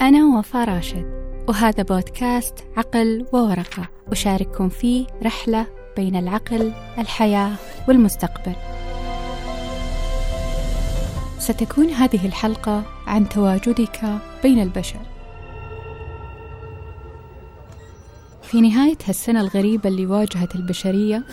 أنا وفاء راشد وهذا بودكاست عقل وورقة أشارككم فيه رحلة بين العقل، الحياة والمستقبل. ستكون هذه الحلقة عن تواجدك بين البشر. في نهاية هالسنة الغريبة اللي واجهت البشرية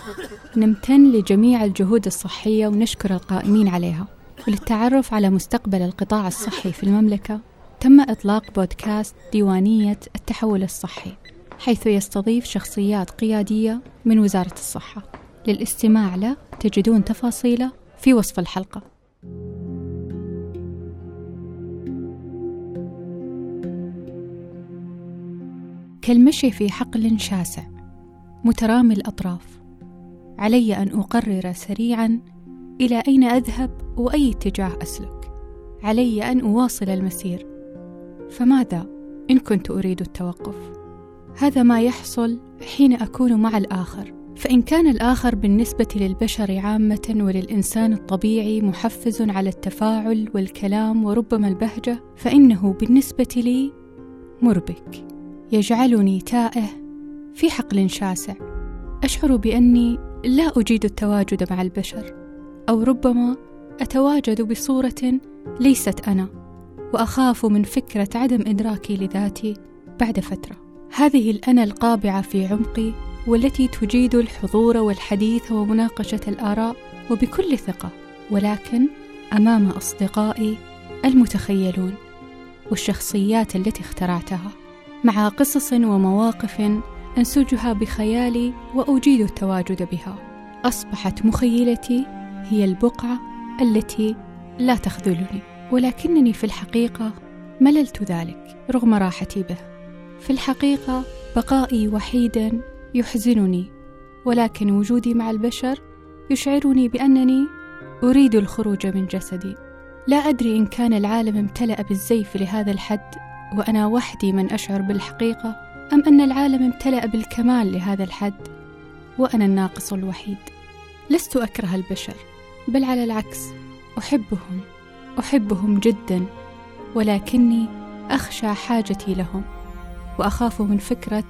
نمتن لجميع الجهود الصحية ونشكر القائمين عليها وللتعرف على مستقبل القطاع الصحي في المملكة تم إطلاق بودكاست ديوانية التحول الصحي حيث يستضيف شخصيات قيادية من وزارة الصحة. للاستماع له تجدون تفاصيله في وصف الحلقة. كالمشي في حقل شاسع مترامي الأطراف. علي أن أقرر سريعا إلى أين أذهب وأي اتجاه أسلك. علي أن أواصل المسير. فماذا إن كنت أريد التوقف؟ هذا ما يحصل حين أكون مع الآخر. فإن كان الآخر بالنسبة للبشر عامة وللإنسان الطبيعي محفز على التفاعل والكلام وربما البهجة فإنه بالنسبة لي مربك. يجعلني تائه في حقل شاسع. أشعر بأني لا أجيد التواجد مع البشر أو ربما أتواجد بصورة ليست أنا. وأخاف من فكرة عدم إدراكي لذاتي بعد فترة. هذه الأنا القابعة في عمقي والتي تجيد الحضور والحديث ومناقشة الآراء وبكل ثقة. ولكن أمام أصدقائي المتخيلون والشخصيات التي اخترعتها مع قصص ومواقف أنسجها بخيالي وأجيد التواجد بها. أصبحت مخيلتي هي البقعة التي لا تخذلني. ولكنني في الحقيقة مللت ذلك رغم راحتي به. في الحقيقة بقائي وحيدا يحزنني ولكن وجودي مع البشر يشعرني بأنني أريد الخروج من جسدي. لا أدري إن كان العالم امتلأ بالزيف لهذا الحد وأنا وحدي من أشعر بالحقيقة أم أن العالم امتلأ بالكمال لهذا الحد وأنا الناقص الوحيد. لست أكره البشر بل على العكس أحبهم. أحبهم جدا ولكني أخشى حاجتي لهم وأخاف من فكرة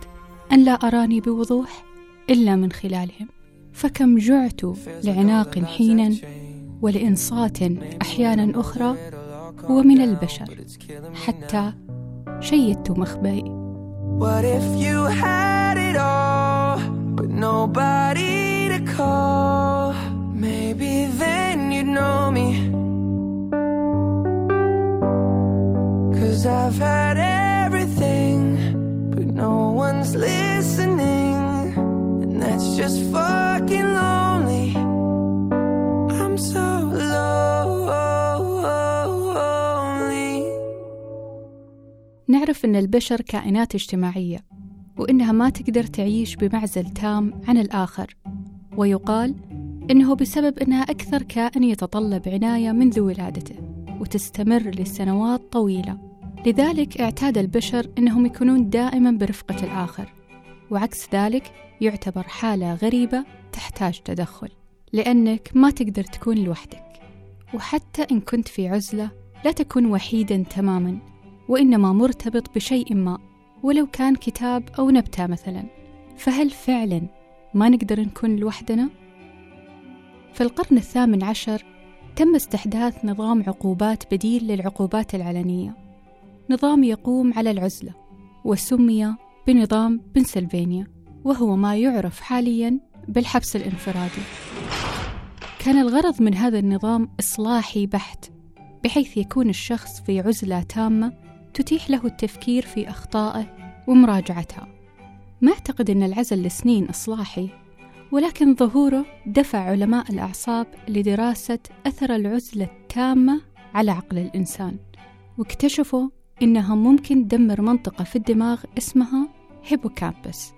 أن لا أراني بوضوح إلا من خلالهم فكم جعت لعناق حينا ولإنصات أحيانا أخرى ومن البشر حتى شيدت مخبئي What if you had it all, but nobody to call? Maybe then you'd know just fucking lonely. I'm so lonely. نعرف أن البشر كائنات اجتماعية وإنها ما تقدر تعيش بمعزل تام عن الآخر ويقال إنه بسبب أنها أكثر كائن يتطلب عناية منذ ولادته وتستمر لسنوات طويلة لذلك اعتاد البشر أنهم يكونون دائما برفقة الآخر وعكس ذلك يعتبر حالة غريبة تحتاج تدخل لأنك ما تقدر تكون لوحدك. وحتى إن كنت في عزلة لا تكون وحيدا تماما وإنما مرتبط بشيء ما ولو كان كتاب أو نبتة مثلا. فهل فعلا ما نقدر نكون لوحدنا؟ في القرن الثامن عشر تم استحداث نظام عقوبات بديل للعقوبات العلنية. نظام يقوم على العزلة وسمي بنظام بنسلفانيا وهو ما يعرف حاليا بالحبس الانفرادي. كان الغرض من هذا النظام إصلاحي بحت بحيث يكون الشخص في عزلة تامة تتيح له التفكير في أخطائه ومراجعتها. ما أعتقد أن العزل لسنين إصلاحي ولكن ظهوره دفع علماء الأعصاب لدراسة أثر العزلة التامة على عقل الإنسان واكتشفوا إنها ممكن تدمر منطقة في الدماغ اسمها هيبوكامبس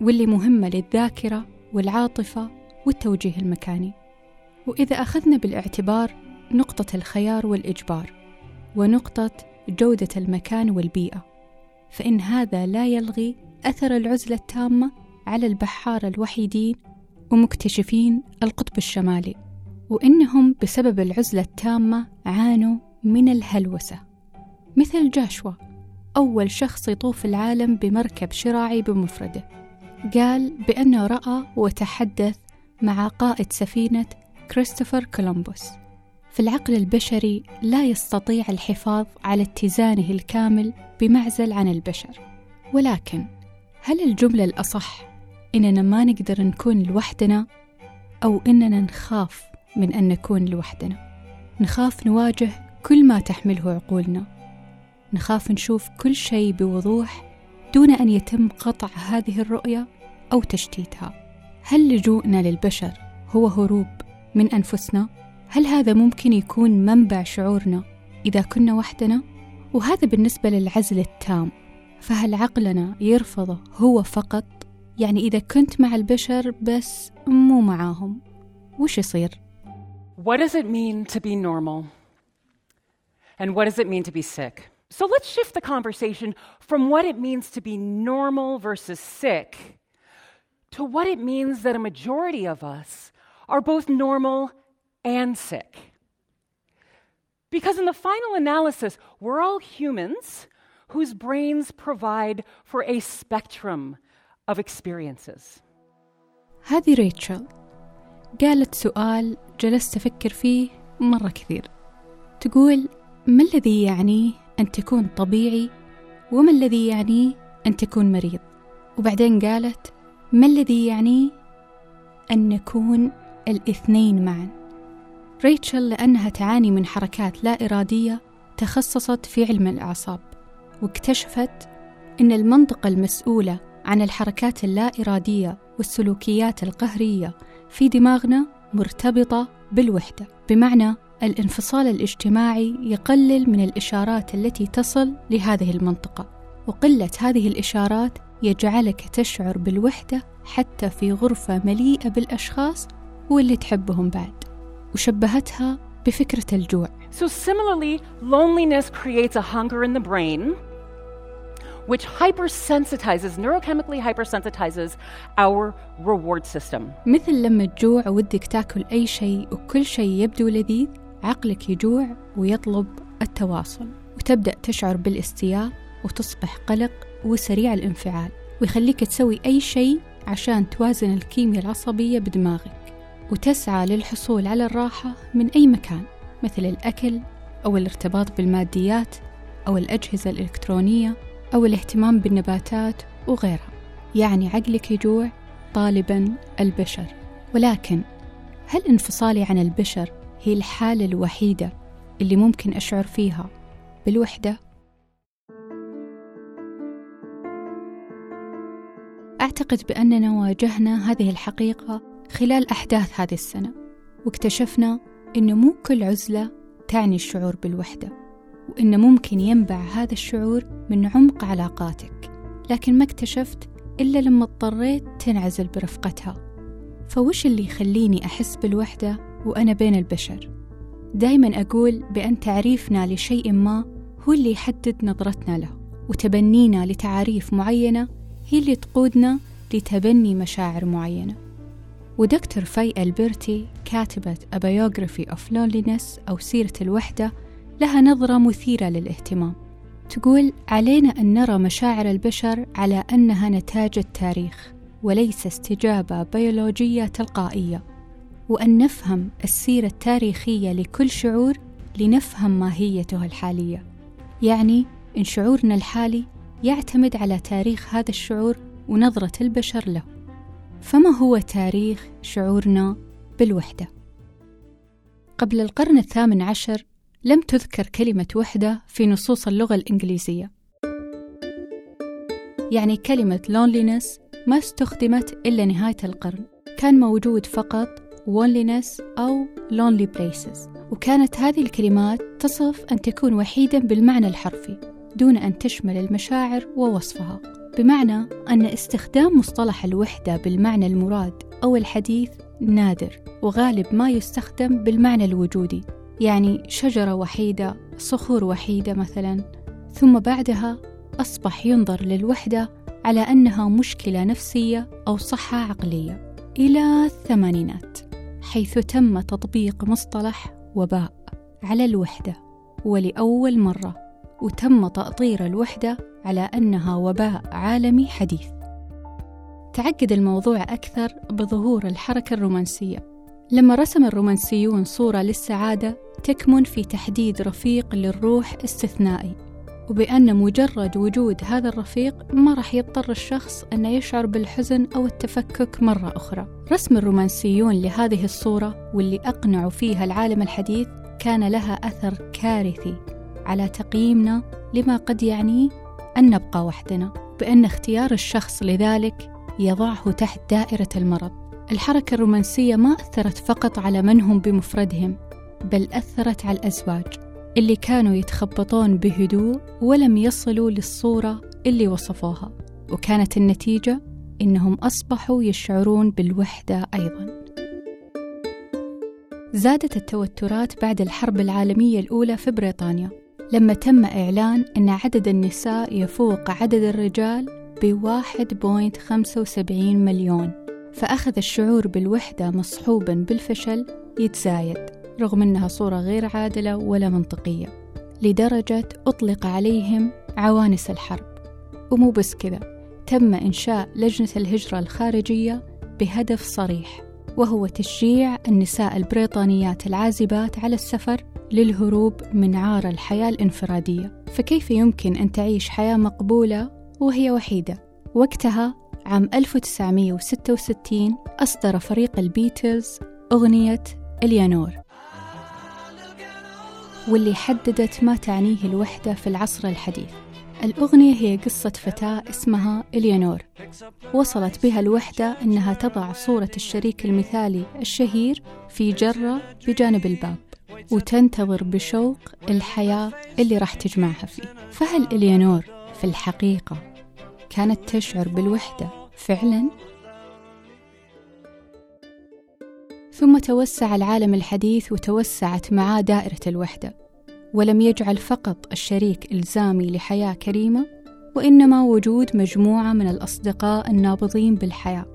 واللي مهمة للذاكرة والعاطفة والتوجيه المكاني. وإذا أخذنا بالاعتبار نقطة الخيار والإجبار ونقطة جودة المكان والبيئة فإن هذا لا يلغي أثر العزلة التامة على البحارة الوحيدين ومكتشفين القطب الشمالي وإنهم بسبب العزلة التامة عانوا من الهلوسة. مثل جاشوا أول شخص يطوف العالم بمركب شراعي بمفرده. قال بأنه رأى وتحدث مع قائد سفينة كريستوفر كولومبوس. فالعقل البشري لا يستطيع الحفاظ على اتزانه الكامل بمعزل عن البشر. ولكن هل الجملة الأصح إننا ما نقدر نكون لوحدنا أو إننا نخاف من أن نكون لوحدنا؟ نخاف نواجه كل ما تحمله عقولنا. نخاف نشوف كل شيء بوضوح دون أن يتم قطع هذه الرؤية أو تشتيتها هل لجوءنا للبشر هو هروب من أنفسنا؟ هل هذا ممكن يكون منبع شعورنا إذا كنا وحدنا؟ وهذا بالنسبة للعزل التام فهل عقلنا يرفضه هو فقط؟ يعني إذا كنت مع البشر بس مو معاهم وش يصير؟ What does it mean to be normal? And what does it mean to be sick? So let's shift the conversation from what it means to be normal versus sick to what it means that a majority of us are both normal and sick. Because in the final analysis, we're all humans whose brains provide for a spectrum of experiences. هذه ريتشل قالت سؤال جلست أفكر فيه مرة كثير تقول ما الذي يعنيه أن تكون طبيعي وما الذي يعنيه أن تكون مريض؟ وبعدين قالت ما الذي يعنيه أن نكون الاثنين معا؟ ريتشل لأنها تعاني من حركات لا إرادية تخصصت في علم الأعصاب واكتشفت أن المنطقة المسؤولة عن الحركات اللا إرادية والسلوكيات القهرية في دماغنا مرتبطة بالوحدة بمعنى الانفصال الاجتماعي يقلل من الإشارات التي تصل لهذه المنطقة وقلة هذه الإشارات يجعلك تشعر بالوحدة حتى في غرفة مليئة بالأشخاص واللي تحبهم بعد وشبهتها بفكرة الجوع So similarly, loneliness creates a hunger in the brain which hypersensitizes, neurochemically hypersensitizes our reward system. مثل لما تجوع ودك تاكل أي شيء وكل شيء يبدو لذيذ عقلك يجوع ويطلب التواصل وتبدأ تشعر بالاستياء وتصبح قلق وسريع الانفعال ويخليك تسوي أي شيء عشان توازن الكيمياء العصبية بدماغك وتسعى للحصول على الراحة من أي مكان مثل الأكل أو الارتباط بالماديات أو الأجهزة الإلكترونية أو الاهتمام بالنباتات وغيرها. يعني عقلك يجوع طالبا البشر. ولكن هل انفصالي عن البشر هي الحالة الوحيدة اللي ممكن أشعر فيها. بالوحدة؟ أعتقد بأننا واجهنا هذه الحقيقة خلال أحداث هذه السنة واكتشفنا أن مو كل عزلة تعني الشعور بالوحدة وأن ممكن ينبع هذا الشعور من عمق علاقاتك. لكن ما اكتشفت إلا لما اضطريت تنعزل برفقتها. فوش اللي يخليني أحس بالوحدة؟ وأنا بين البشر. دايما أقول بأن تعريفنا لشيء ما هو اللي يحدد نظرتنا له وتبنينا لتعاريف معينة هي اللي تقودنا لتبني مشاعر معينة. ودكتور في ألبرتي كاتبة A Biography of Loneliness أو سيرة الوحدة لها نظرة مثيرة للاهتمام. تقول علينا أن نرى مشاعر البشر على أنها نتاج التاريخ وليس استجابة بيولوجية تلقائية. وأن نفهم السيرة التاريخية لكل شعور لنفهم ماهيته الحالية. يعني إن شعورنا الحالي يعتمد على تاريخ هذا الشعور ونظرة البشر له. فما هو تاريخ شعورنا بالوحدة؟ قبل القرن الثامن عشر لم تذكر كلمة وحدة في نصوص اللغة الإنجليزية. يعني كلمة loneliness ما استخدمت إلا نهاية القرن. كان موجود فقط loneliness أو lonely places. وكانت هذه الكلمات تصف أن تكون وحيدا بالمعنى الحرفي دون أن تشمل المشاعر ووصفها. بمعنى أن استخدام مصطلح الوحدة بالمعنى المراد أو الحديث نادر وغالب ما يستخدم بالمعنى الوجودي. يعني شجرة وحيدة صخور وحيدة مثلا. ثم بعدها أصبح ينظر للوحدة على أنها مشكلة نفسية أو صحة عقلية. إلى الثمانينات. حيث تم تطبيق مصطلح وباء على الوحدة ولأول مرة وتم تأطير الوحدة على أنها وباء عالمي حديث. تعقد الموضوع أكثر بظهور الحركة الرومانسية. لما رسم الرومانسيون صورة للسعادة تكمن في تحديد رفيق للروح استثنائي. وبأن مجرد وجود هذا الرفيق ما راح يضطر الشخص أن يشعر بالحزن أو التفكك مرة أخرى. رسم الرومانسيون لهذه الصورة واللي أقنعوا فيها العالم الحديث كان لها أثر كارثي على تقييمنا لما قد يعنيه أن نبقى وحدنا بأن اختيار الشخص لذلك يضعه تحت دائرة المرض. الحركة الرومانسية ما أثرت فقط على من هم بمفردهم بل أثرت على الأزواج. اللي كانوا يتخبطون بهدوء ولم يصلوا للصورة اللي وصفوها وكانت النتيجة إنهم أصبحوا يشعرون بالوحدة أيضا. زادت التوترات بعد الحرب العالمية الأولى في بريطانيا لما تم إعلان أن عدد النساء يفوق عدد الرجال ب 1.75 مليون فأخذ الشعور بالوحدة مصحوبا بالفشل يتزايد. رغم أنها صورة غير عادلة ولا منطقية لدرجة أطلق عليهم عوانس الحرب. ومو بس كذا تم إنشاء لجنة الهجرة الخارجية بهدف صريح وهو تشجيع النساء البريطانيات العازبات على السفر للهروب من عار الحياة الانفرادية. فكيف يمكن أن تعيش حياة مقبولة وهي وحيدة؟ وقتها عام 1966 أصدر فريق البيتلز أغنية إليانور. واللي حددت ما تعنيه الوحدة في العصر الحديث. الأغنية هي قصة فتاة اسمها إليانور وصلت بها الوحدة أنها تضع صورة الشريك المثالي الشهير في جرة بجانب الباب وتنتظر بشوق الحياة اللي راح تجمعها فيه. فهل إليانور في الحقيقة كانت تشعر بالوحدة فعلا؟ ثم توسع العالم الحديث وتوسعت معاه دائرة الوحدة ولم يجعل فقط الشريك إلزامي لحياة كريمة وإنما وجود مجموعة من الأصدقاء النابضين بالحياة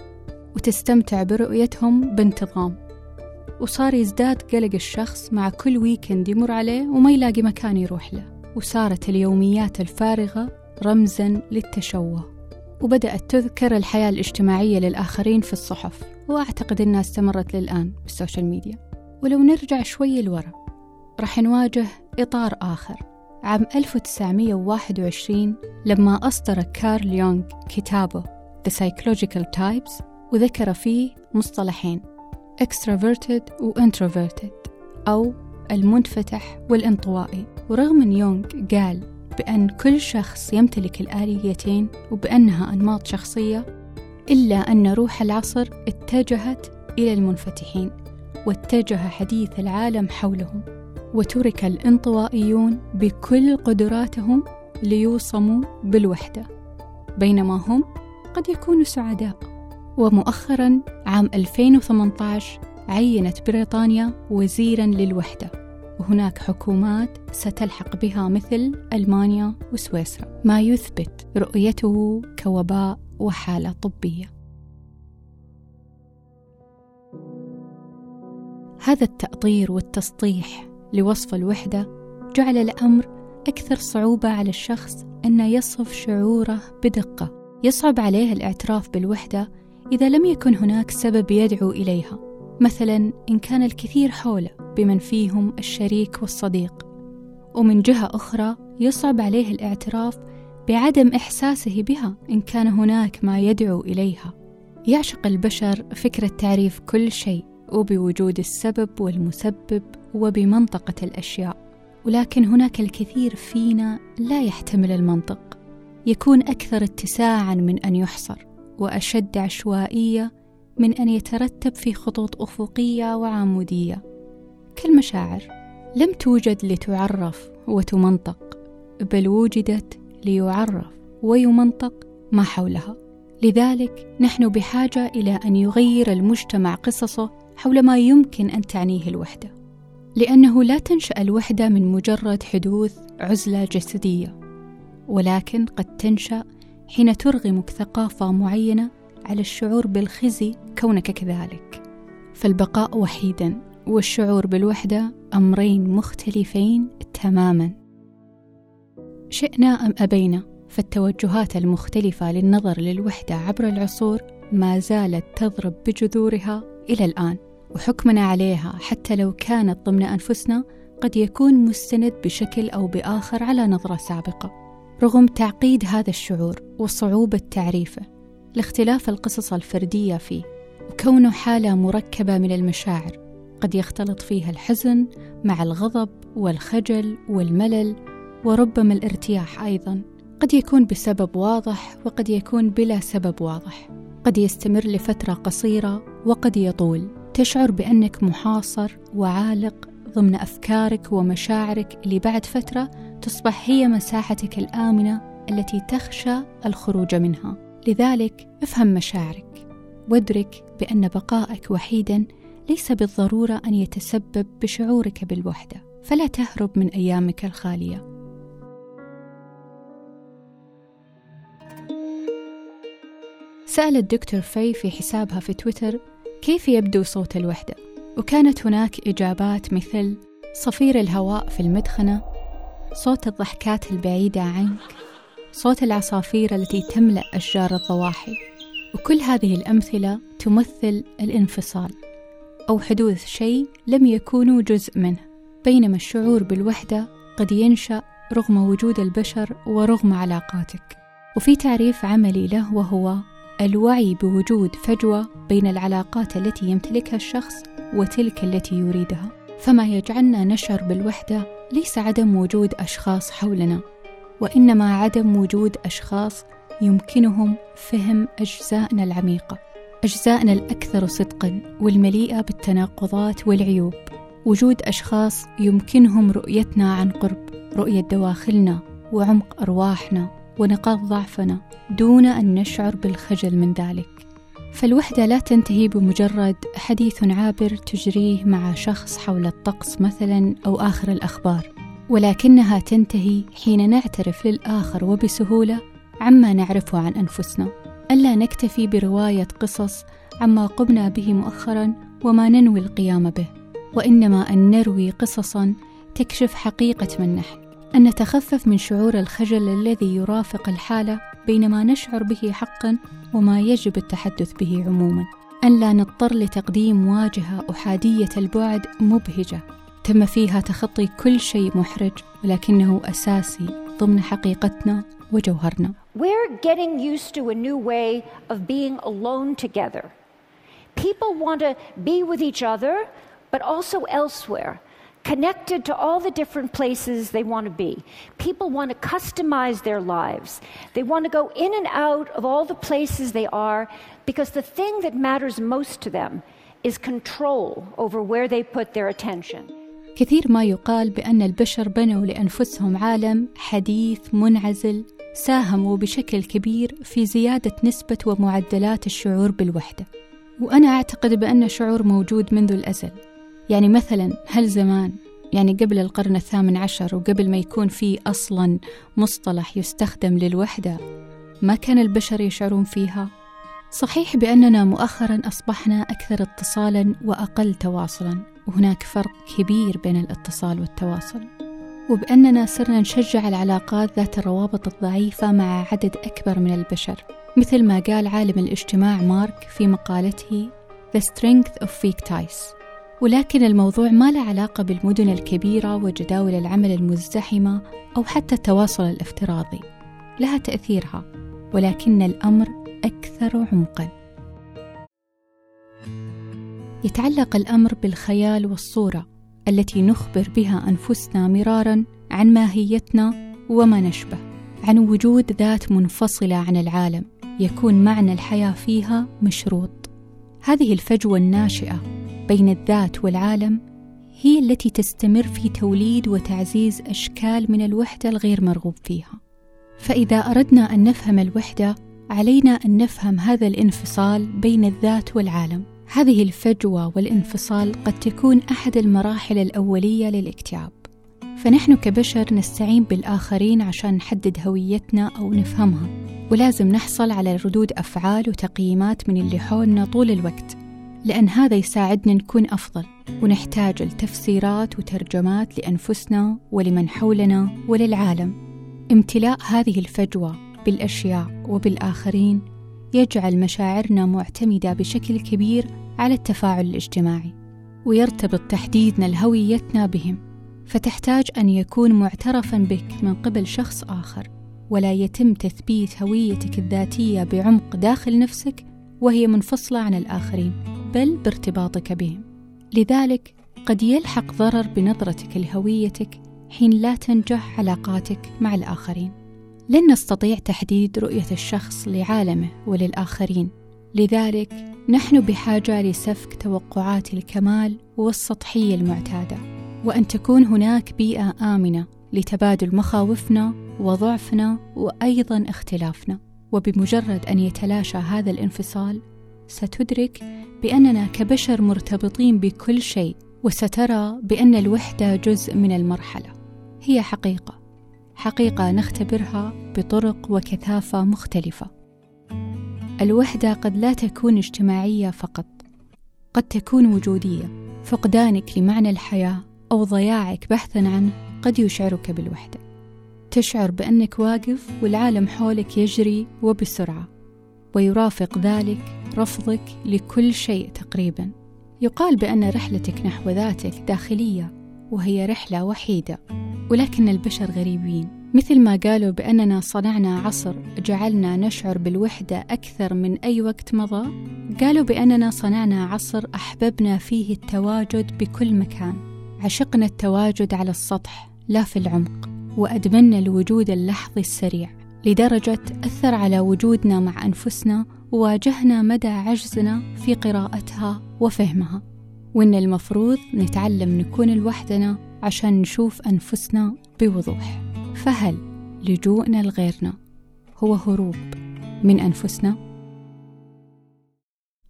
وتستمتع برؤيتهم بانتظام. وصار يزداد قلق الشخص مع كل weekend يمر عليه وما يلاقي مكان يروح له وصارت اليوميات الفارغة رمزا للتشوه. وبدأت تذكر الحياة الاجتماعية للآخرين في الصحف. وأعتقد أنها استمرت للآن بالسوشيال ميديا. ولو نرجع شوي لورا راح نواجه إطار آخر. عام 1921 لما أصدر كارل يونغ كتابه The Psychological Types وذكر فيه مصطلحين extroverted و introverted أو المنفتح والانطوائي. ورغم أن يونغ قال بأن كل شخص يمتلك الآليتين وبأنها أنماط شخصية إلا أن روح العصر اتجهت إلى المنفتحين واتجه حديث العالم حولهم وترك الانطوائيون بكل قدراتهم ليوصموا بالوحدة. بينما هم قد يكونوا سعداء. ومؤخرا عام 2018 عينت بريطانيا وزيرا للوحدة. وهناك حكومات ستلحق بها مثل ألمانيا وسويسرا. ما يثبت رؤيته كوباء وحالة طبية. هذا التأطير والتسطيح لوصف الوحدة جعل الأمر أكثر صعوبة على الشخص أن يصف شعوره بدقة. يصعب عليه الاعتراف بالوحدة إذا لم يكن هناك سبب يدعو إليها. مثلا إن كان الكثير حوله بمن فيهم الشريك والصديق. ومن جهة أخرى يصعب عليه الاعتراف بعدم إحساسه بها إن كان هناك ما يدعو إليها. يعشق البشر فكرة تعريف كل شيء وبوجود السبب والمسبب وبمنطقة الأشياء. ولكن هناك الكثير فينا لا يحتمل المنطق. يكون أكثر اتساعا من أن يحصر وأشد عشوائية من أن يترتب في خطوط أفقية وعمودية. كالمشاعر لم توجد لتعرف وتمنطق بل وجدت ليعرف ويمنطق ما حولها. لذلك نحن بحاجة إلى أن يغير المجتمع قصصه حول ما يمكن أن تعنيه الوحدة. لأنه لا تنشأ الوحدة من مجرد حدوث عزلة جسدية ولكن قد تنشأ حين ترغمك ثقافة معينة على الشعور بالخزي كونك كذلك. فالبقاء وحيدا والشعور بالوحدة أمرين مختلفين تماما. شئنا أم أبينا فالتوجهات المختلفة للنظر للوحدة عبر العصور ما زالت تضرب بجذورها إلى الآن وحكمنا عليها حتى لو كانت ضمن أنفسنا قد يكون مستند بشكل أو بآخر على نظرة سابقة. رغم تعقيد هذا الشعور وصعوبة تعريفه لاختلاف القصص الفردية فيه وكونه حالة مركبة من المشاعر قد يختلط فيها الحزن مع الغضب والخجل والملل وربما الارتياح أيضا. قد يكون بسبب واضح وقد يكون بلا سبب واضح. قد يستمر لفترة قصيرة وقد يطول. تشعر بأنك محاصر وعالق ضمن أفكارك ومشاعرك اللي بعد فترة تصبح هي مساحتك الآمنة التي تخشى الخروج منها. لذلك افهم مشاعرك. وادرك بأن بقائك وحيدا ليس بالضرورة أن يتسبب بشعورك بالوحدة. فلا تهرب من أيامك الخالية. سأل الدكتور في في حسابها في تويتر كيف يبدو صوت الوحدة؟ وكانت هناك إجابات مثل صفير الهواء في المدخنة صوت الضحكات البعيدة عنك صوت العصافير التي تملأ أشجار الضواحي وكل هذه الأمثلة تمثل الانفصال أو حدوث شيء لم يكونوا جزء منه بينما الشعور بالوحدة قد ينشأ رغم وجود البشر ورغم علاقاتك. وفي تعريف عملي له وهو الوعي بوجود فجوة بين العلاقات التي يمتلكها الشخص وتلك التي يريدها. فما يجعلنا نشعر بالوحدة ليس عدم وجود أشخاص حولنا وإنما عدم وجود أشخاص يمكنهم فهم أجزائنا العميقة أجزائنا الأكثر صدقا والمليئة بالتناقضات والعيوب. وجود أشخاص يمكنهم رؤيتنا عن قرب رؤية دواخلنا وعمق أرواحنا. ونقاط ضعفنا دون أن نشعر بالخجل من ذلك. فالوحدة لا تنتهي بمجرد حديث عابر تجريه مع شخص حول الطقس مثلا أو آخر الأخبار ولكنها تنتهي حين نعترف للآخر وبسهولة عما نعرفه عن أنفسنا. ألا نكتفي برواية قصص عما قمنا به مؤخرا وما ننوي القيام به وإنما أن نروي قصصا تكشف حقيقة من نحن. أن نتخفف من شعور الخجل الذي يرافق الحالة بين ما نشعر به حقا وما يجب التحدث به عموما أن لا نضطر لتقديم واجهة أحادية البعد مبهجة تم فيها تخطي كل شيء محرج ولكنه أساسي ضمن حقيقتنا وجوهرنا We're getting used to a new way of being alone together. People want to be with each other, but also elsewhere. connected to all the different places they want to be. People want to customize their lives. They want to go in and out of all the places they are because the thing that matters most to them is control over where they put their attention. كثير ما يقال بأن البشر بنوا لأنفسهم عالم حديث منعزل ساهموا بشكل كبير في زيادة نسبة ومعدلات الشعور بالوحدة وأنا أعتقد بأن شعور موجود منذ الأزل يعني مثلا هل زمان يعني قبل القرن الثامن عشر وقبل ما يكون في أصلا مصطلح يستخدم للوحدة ما كان البشر يشعرون فيها؟ صحيح بأننا مؤخرا أصبحنا أكثر اتصالا وأقل تواصلا وهناك فرق كبير بين الاتصال والتواصل. وبأننا صرنا نشجع العلاقات ذات الروابط الضعيفة مع عدد أكبر من البشر. مثل ما قال عالم الاجتماع مارك في مقالته The Strength of Fake Ties ولكن الموضوع ما له علاقة بالمدن الكبيرة وجداول العمل المزدحمة أو حتى التواصل الافتراضي لها تأثيرها ولكن الأمر أكثر عمقا. يتعلق الأمر بالخيال والصورة التي نخبر بها أنفسنا مرارا عن ماهيتنا وما نشبه عن وجود ذات منفصلة عن العالم يكون معنى الحياة فيها مشروط. هذه الفجوة الناشئة بين الذات والعالم هي التي تستمر في توليد وتعزيز أشكال من الوحدة الغير مرغوب فيها. فإذا أردنا أن نفهم الوحدة علينا أن نفهم هذا الانفصال بين الذات والعالم. هذه الفجوة والانفصال قد تكون أحد المراحل الأولية للاكتئاب. فنحن كبشر نستعين بالآخرين عشان نحدد هويتنا أو نفهمها. ولازم نحصل على ردود أفعال وتقييمات من اللي حولنا طول الوقت. لأن هذا يساعدنا نكون أفضل ونحتاج لتفسيرات وترجمات لأنفسنا ولمن حولنا وللعالم. امتلاء هذه الفجوة بالأشياء وبالآخرين يجعل مشاعرنا معتمدة بشكل كبير على التفاعل الاجتماعي ويرتبط تحديدنا لهويتنا بهم. فتحتاج أن يكون معترفا بك من قبل شخص آخر ولا يتم تثبيت هويتك الذاتية بعمق داخل نفسك وهي منفصلة عن الآخرين. بل بارتباطك بهم لذلك قد يلحق ضرر بنظرتك لهويتك حين لا تنجح علاقاتك مع الآخرين. لن نستطيع تحديد رؤية الشخص لعالمه وللآخرين. لذلك نحن بحاجة لسفك توقعات الكمال والسطحية المعتادة وأن تكون هناك بيئة آمنة لتبادل مخاوفنا وضعفنا وأيضا اختلافنا. وبمجرد أن يتلاشى هذا الانفصال ستدرك بأننا كبشر مرتبطين بكل شيء وسترى بأن الوحدة جزء من المرحلة. هي حقيقة. حقيقة نختبرها بطرق وكثافة مختلفة. الوحدة قد لا تكون اجتماعية فقط. قد تكون وجودية. فقدانك لمعنى الحياة أو ضياعك بحثا عنه قد يشعرك بالوحدة. تشعر بأنك واقف والعالم حولك يجري وبسرعة. ويرافق ذلك رفضك لكل شيء تقريبا. يقال بأن رحلتك نحو ذاتك داخلية وهي رحلة وحيدة. ولكن البشر غريبين. مثل ما قالوا بأننا صنعنا عصر جعلنا نشعر بالوحدة أكثر من أي وقت مضى قالوا بأننا صنعنا عصر أحببنا فيه التواجد بكل مكان. عشقنا التواجد على السطح لا في العمق وأدمنا الوجود اللحظي السريع لدرجة أثر على وجودنا مع أنفسنا وواجهنا مدى عجزنا في قراءتها وفهمها. وإن المفروض نتعلم نكون لوحدنا عشان نشوف أنفسنا بوضوح. فهل لجوءنا لغيرنا هو هروب من أنفسنا؟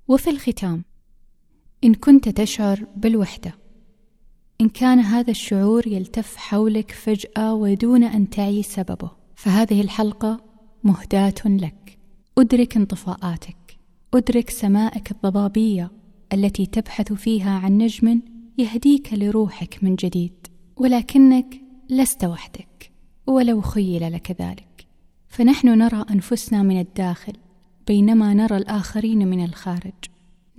وفي الختام إن كنت تشعر بالوحدة إن كان هذا الشعور يلتف حولك فجأة ودون أن تعي سببه فهذه الحلقة مهداة لك. أدرك انطفاءاتك. أدرك سمائك الضبابية التي تبحث فيها عن نجم يهديك لروحك من جديد. ولكنك لست وحدك ولو خيل لك ذلك. فنحن نرى أنفسنا من الداخل بينما نرى الآخرين من الخارج.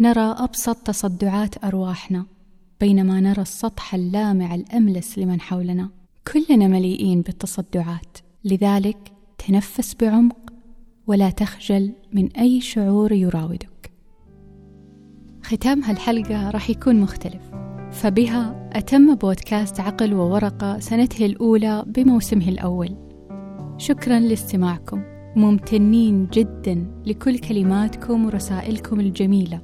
نرى أبسط تصدعات أرواحنا بينما نرى السطح اللامع الأملس لمن حولنا. كلنا مليئين بالتصدعات لذلك تنفس بعمق ولا تخجل من أي شعور يراودك. ختام هالحلقة راح يكون مختلف فبها أتم بودكاست عقل وورقة سنته الأولى بموسمه الأول. شكرا لاستماعكم ممتنين جدا لكل كلماتكم ورسائلكم الجميلة.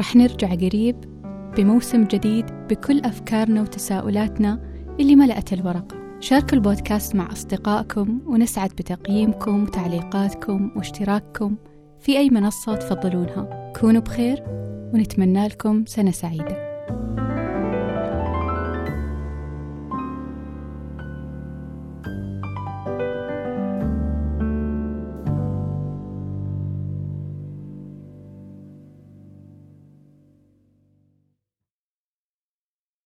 رح نرجع قريب بموسم جديد بكل أفكارنا وتساؤلاتنا اللي ملأت الورقة. شاركوا البودكاست مع أصدقائكم ونسعد بتقييمكم وتعليقاتكم واشتراككم في أي منصة تفضلونها. كونوا بخير ونتمنى لكم سنة سعيدة.